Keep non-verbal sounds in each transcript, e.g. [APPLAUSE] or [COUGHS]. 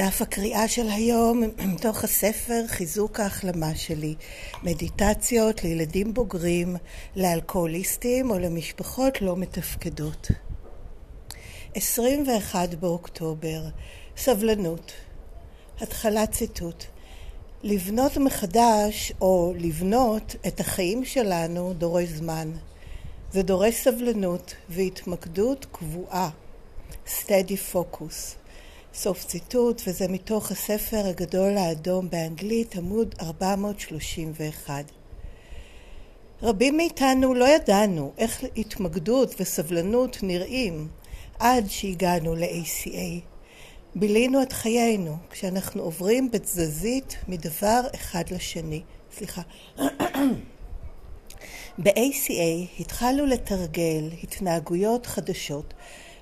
דף הקריאה של היום [CLEARS THROAT] מתוך הספר חיזוק ההחלמה שלי. מדיטציות לילדים בוגרים, לאלכוהוליסטים או למשפחות לא מתפקדות. 21 באוקטובר סבלנות. התחלת ציטוט. לבנות מחדש או לבנות את החיים שלנו דורש זמן זה דורש סבלנות והתמקדות קבועה. Steady focus סוף ציטוט, וזה מתוך הספר הגדול האדום באנגלית, עמוד 431. רבים מאיתנו לא ידענו איך התמקדות וסבלנות נראים עד שהגענו ל-ACA. בילינו את חיינו כשאנחנו עוברים בתזזית מדבר אחד לשני. סליחה. [COUGHS] ב-ACA התחלנו לתרגל התנהגויות חדשות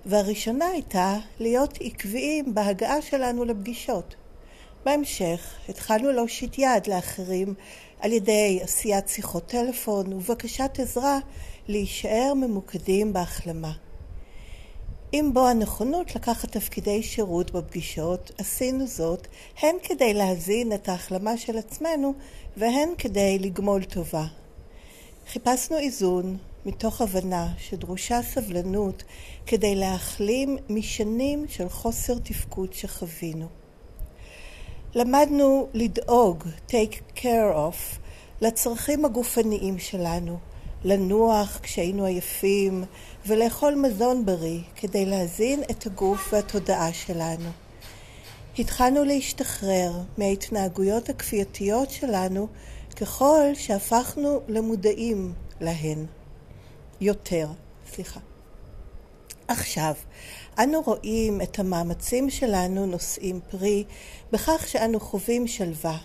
והראשונה הייתה להיות עקביים בהגעה שלנו לפגישות. בהמשך התחלנו להושיט יד לאחרים על ידי עשיית שיחות טלפון ובקשת עזרה להישאר ממוקדים בהחלמה. עם בוא הנכונות לקחת תפקידי שירות בפגישות, עשינו זאת הן כדי להזין את ההחלמה של עצמנו והן כדי לגמול טובה. חיפשנו איזון מתוך הבנה שדרושה סבלנות כדי להחלים משנים של חוסר תפקוד שחווינו. למדנו לדאוג, take care of, לצרכים הגופניים שלנו, לנוח כשהיינו עייפים ולאכול מזון בריא כדי להזין את הגוף והתודעה שלנו. התחלנו להשתחרר מההתנהגויות הכפייתיות שלנו ככל שהפכנו למודעים להן. יותר, סליחה. עכשיו, אנו רואים את המאמצים שלנו נושאים פרי בכך שאנו חווים שלווה.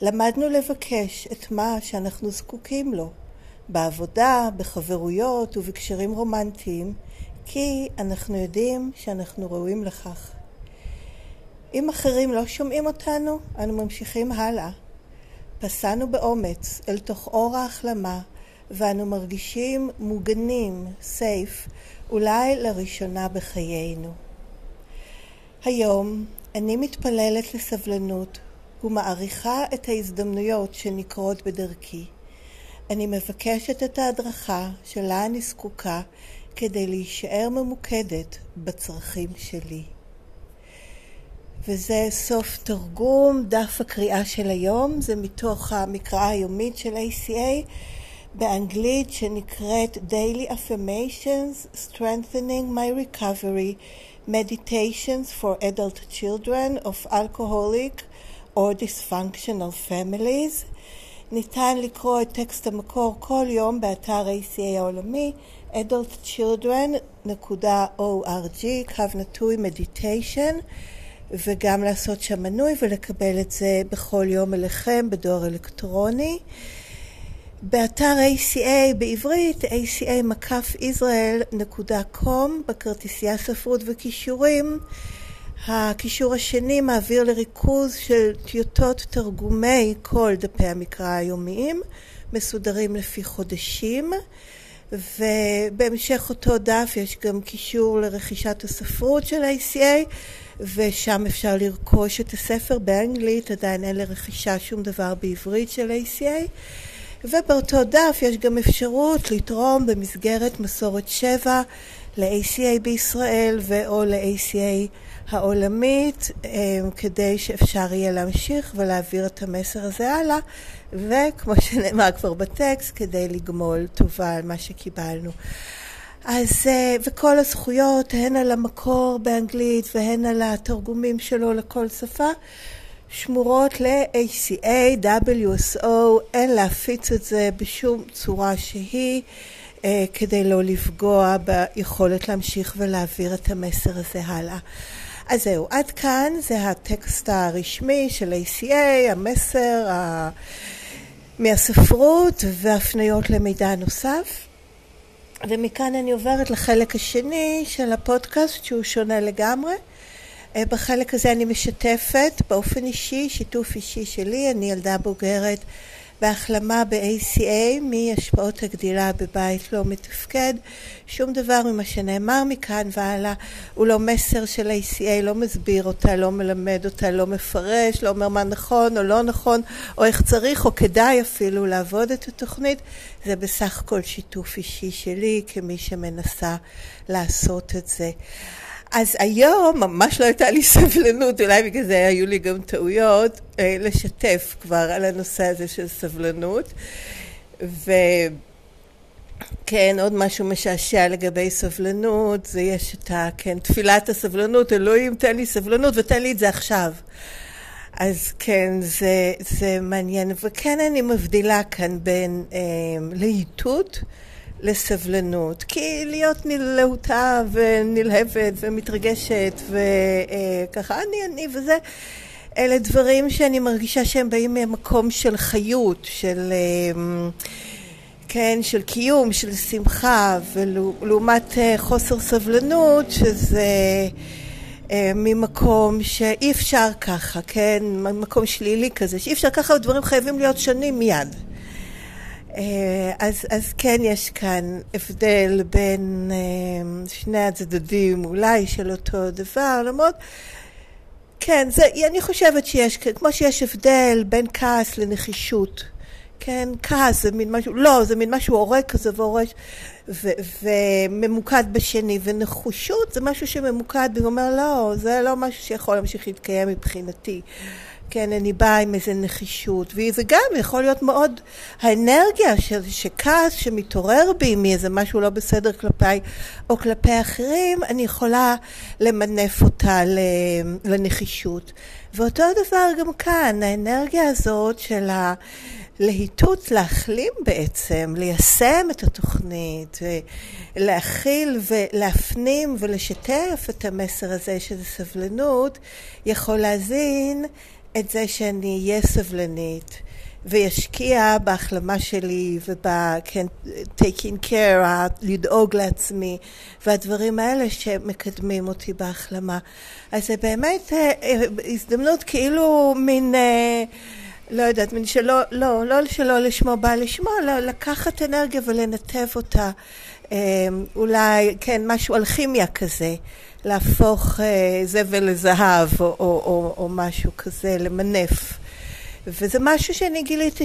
למדנו לבקש את מה שאנחנו זקוקים לו, בעבודה, בחברויות ובקשרים רומנטיים, כי אנחנו יודעים שאנחנו ראויים לכך. אם אחרים לא שומעים אותנו, אנו ממשיכים הלאה. פסענו באומץ אל תוך אור ההחלמה ואנו מרגישים מוגנים, סייף, אולי לראשונה בחיינו. היום אני מתפללת לסבלנות ומעריכה את ההזדמנויות שנקרות בדרכי. אני מבקשת את ההדרכה שלה אני זקוקה כדי להישאר ממוקדת בצרכים שלי. וזה סוף תרגום דף הקריאה של היום, זה מתוך המקראה היומית של ACA באנגלית שנקראת Daily Affirmations Strengthening My Recovery Meditations for Adult Children of Alcoholic or Dysfunctional Families ניתן לקרוא את טקסט המקור כל יום באתר ACA העולמי adultchildren.org קו נטוי meditation וגם לעשות שם מנוי ולקבל את זה בכל יום אליכם בדואר אלקטרוני. באתר ACA בעברית aca-israel.com בכרטיסייה ספרות וכישורים. הקישור השני מעביר לריכוז של טיוטות תרגומי כל דפי המקרא היומיים מסודרים לפי חודשים. ובהמשך אותו דף יש גם קישור לרכישת הספרות של ACA ושם אפשר לרכוש את הספר. באנגלית, עדיין אין לרכישה שום דבר בעברית של ACA ובאותו דף יש גם אפשרות לתרום במסגרת מסורת שבע ל-ACA בישראל ו/או ל-ACA העולמית אמ, כדי שאפשר יהיה להמשיך ולהעביר את המסר הזה הלאה וכמו שנאמר כבר בטקסט כדי לגמול טובה על מה שקיבלנו. אז, אה, וכל הזכויות הן על המקור באנגלית והן על התרגומים שלו לכל שפה שמורות ל-ACA, WSO, אין להפיץ את זה בשום צורה שהיא אה, כדי לא לפגוע ביכולת להמשיך ולהעביר את המסר הזה הלאה. אז זהו, עד כאן זה הטקסט הרשמי של ACA, המסר ה... מהספרות והפניות למידע נוסף. ומכאן אני עוברת לחלק השני של הפודקאסט שהוא שונה לגמרי. אה, בחלק הזה אני משתפת באופן אישי, שיתוף אישי שלי, אני ילדה בוגרת בהחלמה ב-ACA מהשפעות הגדילה בבית לא מתפקד. שום דבר ממה שנאמר מכאן והלאה הוא לא מסר של ACA, לא מסביר אותה, לא מלמד אותה, לא מפרש, לא אומר מה נכון או לא נכון, או איך צריך או כדאי אפילו לעבוד את התוכנית. זה בסך הכל שיתוף אישי שלי כמי שמנסה לעשות את זה. אז היום ממש לא הייתה לי [LAUGHS] סבלנות, אולי בגלל זה היו לי גם טעויות, אה, לשתף כבר על הנושא הזה של סבלנות. וכן, עוד משהו משעשע לגבי סבלנות, זה יש את ה... כן, תפילת הסבלנות, אלוהים תן לי סבלנות ותן לי את זה עכשיו. אז כן, זה, זה מעניין. וכן אני מבדילה כאן בין אה, להיטות לסבלנות. כי להיות להוטה ונלהבת ומתרגשת וככה אני אני וזה, אלה דברים שאני מרגישה שהם באים ממקום של חיות, של... אה, כן, של קיום, של שמחה, ולעומת אה, חוסר סבלנות, שזה אה, ממקום שאי אפשר ככה, כן, מקום שלילי כזה, שאי אפשר ככה, ודברים חייבים להיות שונים מיד. אה, אז, אז כן יש כאן הבדל בין אה, שני הצדדים אולי של אותו דבר, למרות, כן, זה, אני חושבת שיש, כמו שיש הבדל בין כעס לנחישות, כן, כעס זה מין משהו, לא, זה מין משהו הורג כזה והורג, וממוקד בשני, ונחושות זה משהו שממוקד ואומר, לא, זה לא משהו שיכול להמשיך להתקיים מבחינתי. כן, אני באה עם איזה נחישות, וזה גם יכול להיות מאוד האנרגיה של, שכעס שמתעורר בי מאיזה משהו לא בסדר כלפיי או כלפי אחרים, אני יכולה למנף אותה לנחישות. ואותו דבר גם כאן, האנרגיה הזאת של הלהיטות להחלים בעצם, ליישם את התוכנית, להכיל ולהפנים ולשתף את המסר הזה שזה סבלנות, יכול להזין את זה שאני אהיה סבלנית וישקיע בהחלמה שלי ובכן, taking care, לדאוג לעצמי והדברים האלה שמקדמים אותי בהחלמה. אז זה באמת אה, אה, הזדמנות כאילו מין, אה, לא יודעת, מין שלא, לא, לא שלא לשמו בא לשמו, אלא לקחת אנרגיה ולנתב אותה. אולי, כן, משהו אלכימיה כזה. להפוך אה, זבל לזהב או, או, או, או משהו כזה, למנף. וזה משהו שאני גיליתי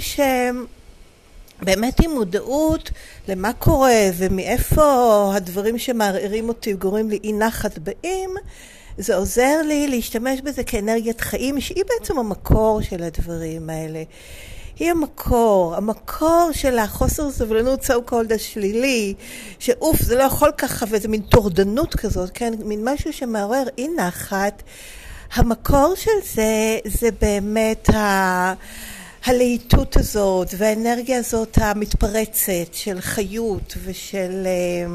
שבאמת עם מודעות למה קורה ומאיפה הדברים שמערערים אותי וגורמים לי אי נחת באים, זה עוזר לי להשתמש בזה כאנרגיית חיים, שהיא בעצם המקור של הדברים האלה. היא המקור, המקור של החוסר סבלנות so called השלילי, שאוף, זה לא יכול ככה, ואיזה מין טורדנות כזאת, כן? מין משהו שמעורר אי נחת. המקור של זה, זה באמת ה... הלהיטות הזאת והאנרגיה הזאת המתפרצת של חיות ושל... אה,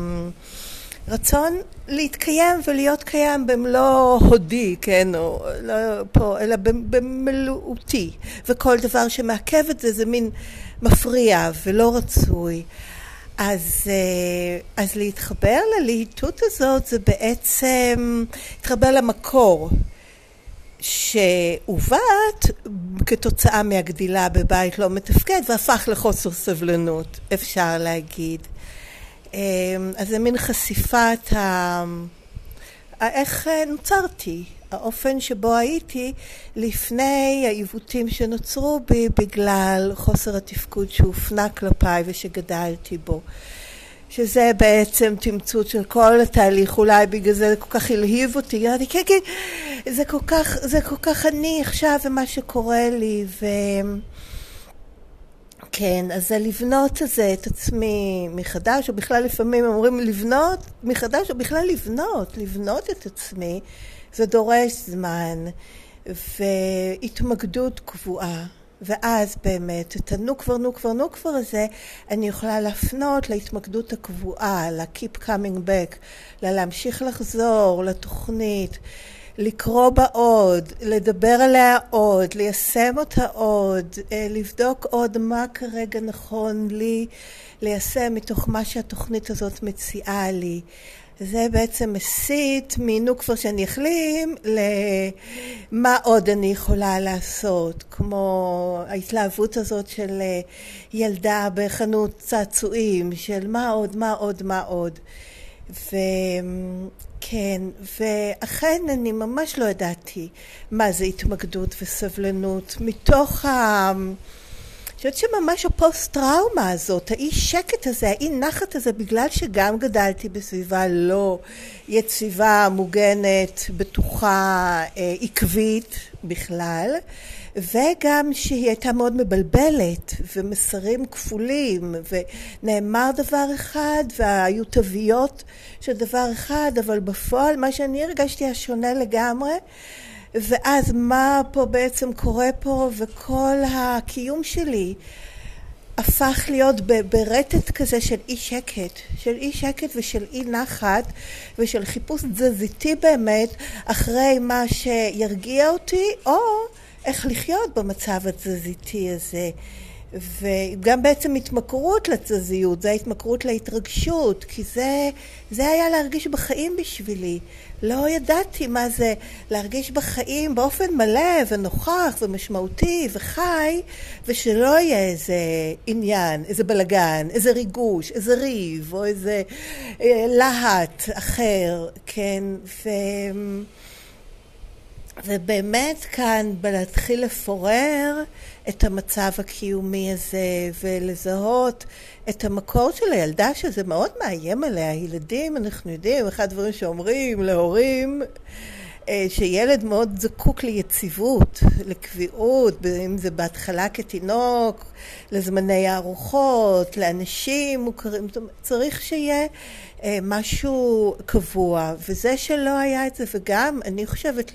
רצון להתקיים ולהיות קיים במלוא הודי, כן, או לא פה, אלא במלאותי. וכל דבר שמעכב את זה זה מין מפריע ולא רצוי. אז, אה, אז להתחבר ללהיטות הזאת זה בעצם להתחבר למקור שעוות כתוצאה מהגדילה בבית לא מתפקד והפך לחוסר סבלנות, אפשר להגיד. אמ, אז זה מין חשיפת ה... איך אה, נוצרתי, האופן שבו הייתי לפני העיוותים שנוצרו בי בגלל חוסר התפקוד שהופנה כלפיי ושגדלתי בו. שזה בעצם תמצות של כל התהליך, אולי בגלל זה זה כל כך הלהיב אותי, כן, כן, זה כל כך, זה כל כך אני עכשיו ומה שקורה לי, ו... כן, אז זה לבנות זה את עצמי מחדש, או בכלל לפעמים אומרים לבנות מחדש, או בכלל לבנות, לבנות את עצמי, זה דורש זמן והתמקדות קבועה. ואז באמת, את הנו כבר, נו כבר, נו כבר הזה, אני יכולה להפנות להתמקדות הקבועה, ל-keep coming back, ללהמשיך לחזור לתוכנית. לקרוא בה עוד, לדבר עליה עוד, ליישם אותה עוד, אה, לבדוק עוד מה כרגע נכון לי ליישם מתוך מה שהתוכנית הזאת מציעה לי. זה בעצם מסית מנו כבר שאני אחלים למה עוד אני יכולה לעשות, כמו ההתלהבות הזאת של ילדה בחנות צעצועים, של מה עוד, מה עוד, מה עוד. וכן, ואכן אני ממש לא ידעתי מה זה התמקדות וסבלנות מתוך ה... חושבת שממש הפוסט טראומה הזאת, האי שקט הזה, האי נחת הזה, בגלל שגם גדלתי בסביבה לא יציבה, מוגנת, בטוחה, אה, עקבית בכלל, וגם שהיא הייתה מאוד מבלבלת, ומסרים כפולים, ונאמר דבר אחד, והיו תוויות של דבר אחד, אבל בפועל מה שאני הרגשתי היה שונה לגמרי. ואז מה פה בעצם קורה פה, וכל הקיום שלי הפך להיות ברטט כזה של אי שקט, של אי שקט ושל אי נחת ושל חיפוש תזזיתי באמת אחרי מה שירגיע אותי, או איך לחיות במצב התזזיתי הזה. וגם בעצם התמכרות לתזזיות, זה ההתמכרות להתרגשות, כי זה, זה היה להרגיש בחיים בשבילי. לא ידעתי מה זה להרגיש בחיים באופן מלא ונוכח ומשמעותי וחי, ושלא יהיה איזה עניין, איזה בלגן, איזה ריגוש, איזה ריב, או איזה אה, להט אחר, כן, ו... ובאמת כאן בלהתחיל לפורר את המצב הקיומי הזה ולזהות את המקור של הילדה שזה מאוד מאיים עליה. ילדים, אנחנו יודעים, אחד הדברים שאומרים להורים שילד מאוד זקוק ליציבות, לקביעות, אם זה בהתחלה כתינוק, לזמני הארוחות, לאנשים מוכרים, צריך שיהיה אה, משהו קבוע, וזה שלא היה את זה, וגם אני חושבת,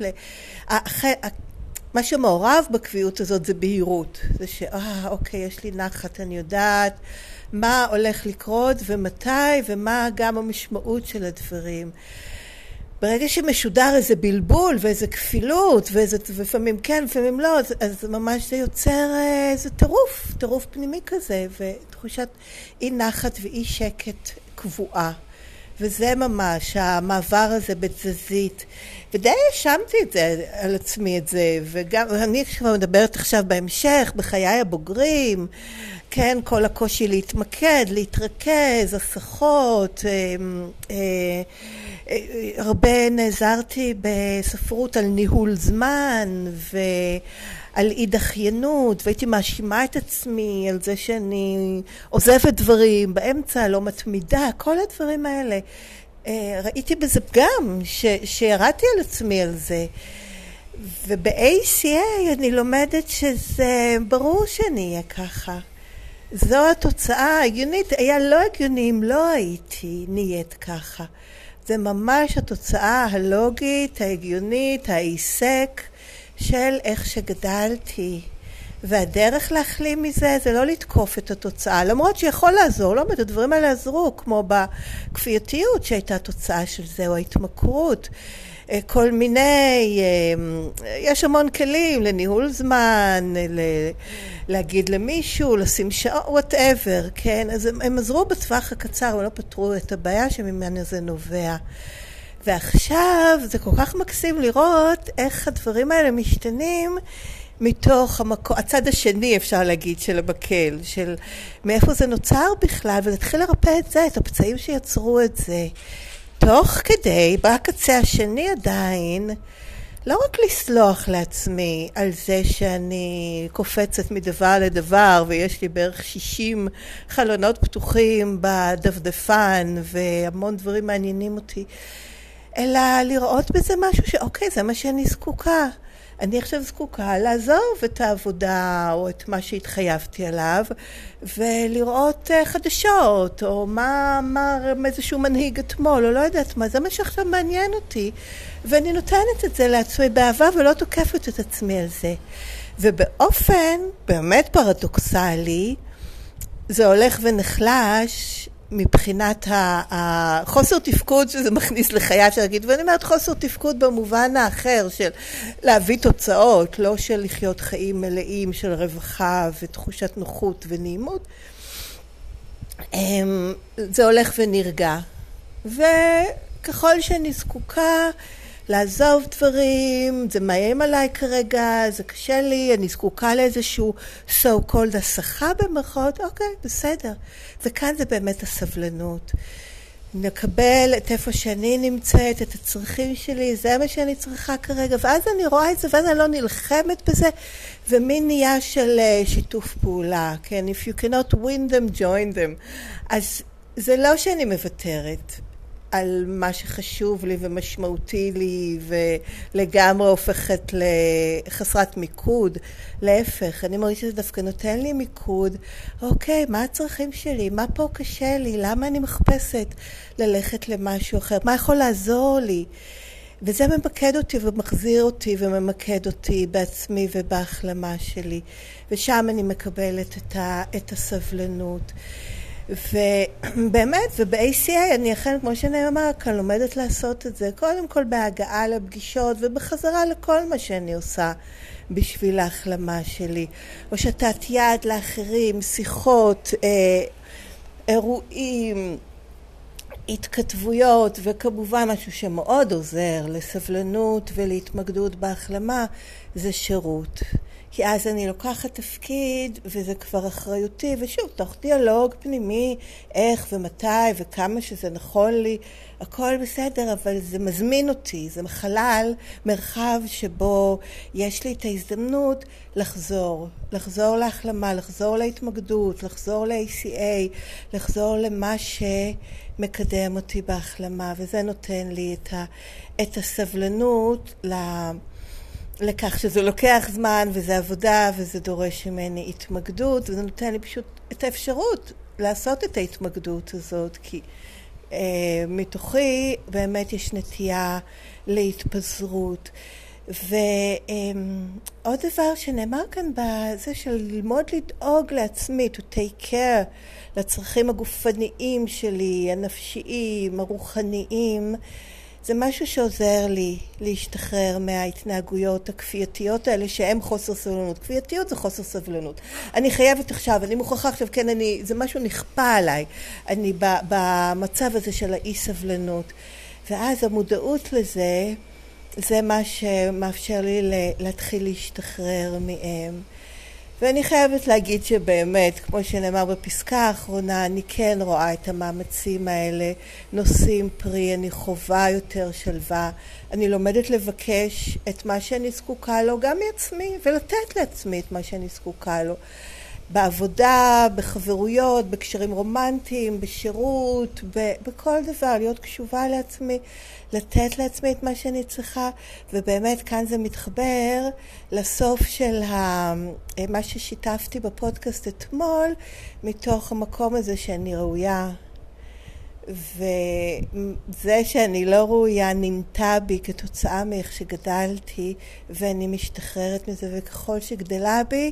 מה שמעורב בקביעות הזאת זה בהירות, זה שאה אוקיי יש לי נחת, אני יודעת מה הולך לקרות ומתי ומה גם המשמעות של הדברים. ברגע שמשודר איזה בלבול ואיזה כפילות ואיזה, ולפעמים כן לפעמים לא אז, אז ממש זה יוצר אה, איזה טירוף, טירוף פנימי כזה ותחושת אי נחת ואי שקט קבועה וזה ממש המעבר הזה בתזזית. ודי האשמתי את זה על עצמי את זה וגם אני כבר מדברת עכשיו בהמשך בחיי הבוגרים כן כל הקושי להתמקד להתרכז הסחות אה, אה, הרבה נעזרתי בספרות על ניהול זמן ועל אי דחיינות והייתי מאשימה את עצמי על זה שאני עוזבת דברים באמצע, לא מתמידה, כל הדברים האלה. אה, ראיתי בזה פגם, שירדתי על עצמי על זה. וב-ACA אני לומדת שזה ברור שאני אהיה ככה. זו התוצאה ההגיונית, היה לא הגיוני אם לא הייתי נהיית ככה. זה ממש התוצאה הלוגית, ההגיונית, ההיסק של איך שגדלתי. והדרך להחלים מזה זה לא לתקוף את התוצאה, למרות שיכול לעזור, לא אומרת, הדברים האלה עזרו, כמו בכפייתיות שהייתה תוצאה של זה, או ההתמכרות. אה, כל מיני, אה, יש המון כלים לניהול זמן, להגיד למישהו, לשים שעות, וואטאבר, כן? אז הם, הם עזרו בטווח הקצר, אבל לא פתרו את הבעיה שממנה זה נובע. ועכשיו זה כל כך מקסים לראות איך הדברים האלה משתנים מתוך המקום, הצד השני אפשר להגיד של המקל, של מאיפה זה נוצר בכלל, ולהתחיל לרפא את זה, את הפצעים שיצרו את זה. תוך כדי, בקצה השני עדיין, לא רק לסלוח לעצמי על זה שאני קופצת מדבר לדבר ויש לי בערך 60 חלונות פתוחים בדפדפן והמון דברים מעניינים אותי, אלא לראות בזה משהו שאוקיי, זה מה שאני זקוקה. אני עכשיו זקוקה לעזוב את העבודה או את מה שהתחייבתי עליו ולראות אה, חדשות או מה אמר איזשהו מנהיג אתמול או לא יודעת מה, זה מה שעכשיו מעניין אותי ואני נותנת את זה לעצמי באהבה ולא תוקפת את עצמי על זה. ובאופן באמת פרדוקסלי זה הולך ונחלש מבחינת החוסר תפקוד שזה מכניס לחיי, אפשר להגיד, ואני אומרת חוסר תפקוד במובן האחר של להביא תוצאות, לא של לחיות חיים מלאים של רווחה ותחושת נוחות ונעימות. אמ, זה הולך ונרגע. וככל שאני זקוקה לעזוב דברים, זה מאיים עליי כרגע, זה קשה לי, אני זקוקה לאיזשהו so called הסחה במרכאות, אוקיי, בסדר. וכאן זה באמת הסבלנות. נקבל את איפה שאני נמצאת, את הצרכים שלי, זה מה שאני צריכה כרגע, ואז אני רואה את זה, ואז אני לא נלחמת בזה, ומין נהיה של אה, שיתוף פעולה, כן? If you cannot win them, join them. אז זה לא שאני מוותרת, על מה שחשוב לי ומשמעותי לי ולגמרי הופכת לחסרת מיקוד. להפך, אני מרגישה שזה דווקא נותן לי מיקוד. אוקיי, מה הצרכים שלי? מה פה קשה לי? למה אני מחפשת ללכת למשהו אחר? מה יכול לעזור לי? וזה ממקד אותי ומחזיר אותי וממקד אותי בעצמי ובהחלמה שלי. ושם אני מקבלת את, ה, את הסבלנות. ובאמת, וב-ACA אני אכן, כמו שנאמר כאן, לומדת לעשות את זה, קודם כל בהגעה לפגישות ובחזרה לכל מה שאני עושה בשביל ההחלמה שלי. הושטת יד לאחרים, שיחות, אה, אירועים, התכתבויות, וכמובן משהו שמאוד עוזר לסבלנות ולהתמקדות בהחלמה, זה שירות. כי אז אני לוקחת תפקיד וזה כבר אחריותי, ושוב, תוך דיאלוג פנימי, איך ומתי וכמה שזה נכון לי, הכל בסדר, אבל זה מזמין אותי, זה חלל, מרחב שבו יש לי את ההזדמנות לחזור, לחזור להחלמה, לחזור להתמקדות, לחזור ל-ACA, לחזור למה שמקדם אותי בהחלמה, וזה נותן לי את, ה, את הסבלנות ל... לכך שזה לוקח זמן וזה עבודה וזה דורש ממני התמקדות וזה נותן לי פשוט את האפשרות לעשות את ההתמקדות הזאת כי אה, מתוכי באמת יש נטייה להתפזרות. ועוד אה, דבר שנאמר כאן בזה של ללמוד לדאוג לעצמי, to take care לצרכים הגופניים שלי, הנפשיים, הרוחניים, זה משהו שעוזר לי להשתחרר מההתנהגויות הכפייתיות האלה שהן חוסר סבלנות. כפייתיות זה חוסר סבלנות. אני חייבת עכשיו, אני מוכרחה עכשיו, כן, אני, זה משהו נכפה עליי. אני במצב הזה של האי סבלנות. ואז המודעות לזה, זה מה שמאפשר לי להתחיל להשתחרר מהם. ואני חייבת להגיד שבאמת, כמו שנאמר בפסקה האחרונה, אני כן רואה את המאמצים האלה נושאים פרי, אני חווה יותר שלווה, אני לומדת לבקש את מה שאני זקוקה לו גם מעצמי, ולתת לעצמי את מה שאני זקוקה לו. בעבודה, בחברויות, בקשרים רומנטיים, בשירות, ב- בכל דבר, להיות קשובה לעצמי, לתת לעצמי את מה שאני צריכה, ובאמת כאן זה מתחבר לסוף של ה- מה ששיתפתי בפודקאסט אתמול, מתוך המקום הזה שאני ראויה וזה שאני לא ראויה נמתה בי כתוצאה מאיך שגדלתי ואני משתחררת מזה וככל שגדלה בי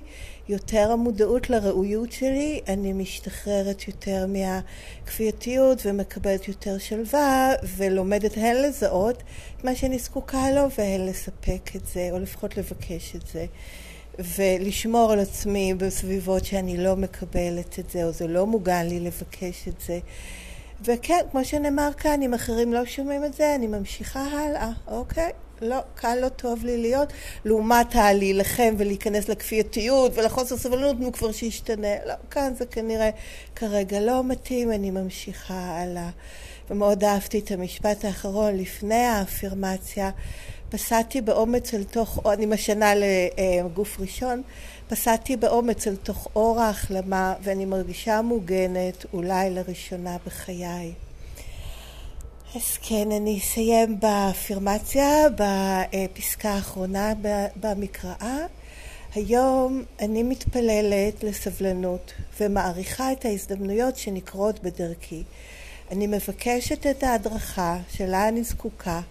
יותר המודעות לראויות שלי אני משתחררת יותר מהכפייתיות ומקבלת יותר שלווה ולומדת הן לזהות מה שאני זקוקה לו והן לספק את זה או לפחות לבקש את זה. ולשמור על עצמי בסביבות שאני לא מקבלת את זה או זה לא מוגן לי לבקש את זה וכן, כמו שנאמר כאן, אם אחרים לא שומעים את זה, אני ממשיכה הלאה, אוקיי? לא, קל לא טוב לי להיות, לעומת הלהילחם ולהיכנס לכפייתיות ולחוסר סבלנות, נו כבר שישתנה. לא, כאן זה כנראה כרגע לא מתאים, אני ממשיכה הלאה. ומאוד אהבתי את המשפט האחרון לפני האפירמציה. פסעתי באומץ אל תוך, אני משנה לגוף ראשון, פסעתי באומץ אל תוך אור ההחלמה ואני מרגישה מוגנת אולי לראשונה בחיי. אז כן, אני אסיים באפירמציה, בפסקה האחרונה במקראה. היום אני מתפללת לסבלנות ומעריכה את ההזדמנויות שנקרות בדרכי. אני מבקשת את ההדרכה שלה אני זקוקה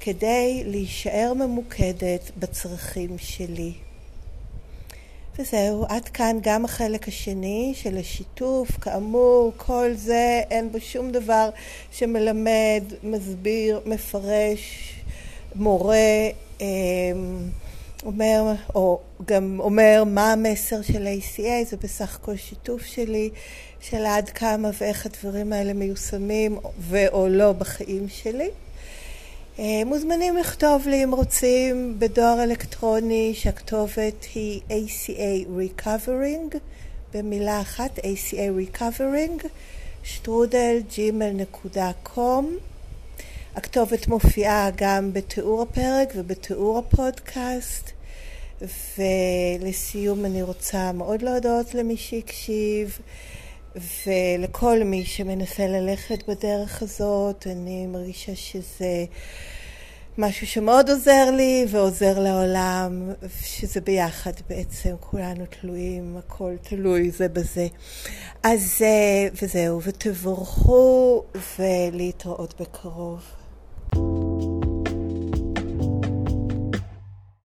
כדי להישאר ממוקדת בצרכים שלי. וזהו, עד כאן גם החלק השני של השיתוף. כאמור, כל זה אין בו שום דבר שמלמד, מסביר, מפרש, מורה, אמ, אומר, או גם אומר מה המסר של ה-ACA, זה בסך הכל שיתוף שלי, של עד כמה ואיך הדברים האלה מיושמים ו/או לא בחיים שלי. אה, מוזמנים לכתוב לי אם רוצים בדואר אלקטרוני שהכתובת היא ACA Recovering במילה אחת ACA Recovering שטרודל ג'ימל.קום הכתובת מופיעה גם בתיאור הפרק ובתיאור הפודקאסט. ולסיום אני רוצה מאוד להודות למי שהקשיב ולכל מי שמנסה ללכת בדרך הזאת, אני מרגישה שזה משהו שמאוד עוזר לי ועוזר לעולם, שזה ביחד בעצם, כולנו תלויים, הכל תלוי זה בזה. אז וזהו, ותבורכו ולהתראות בקרוב.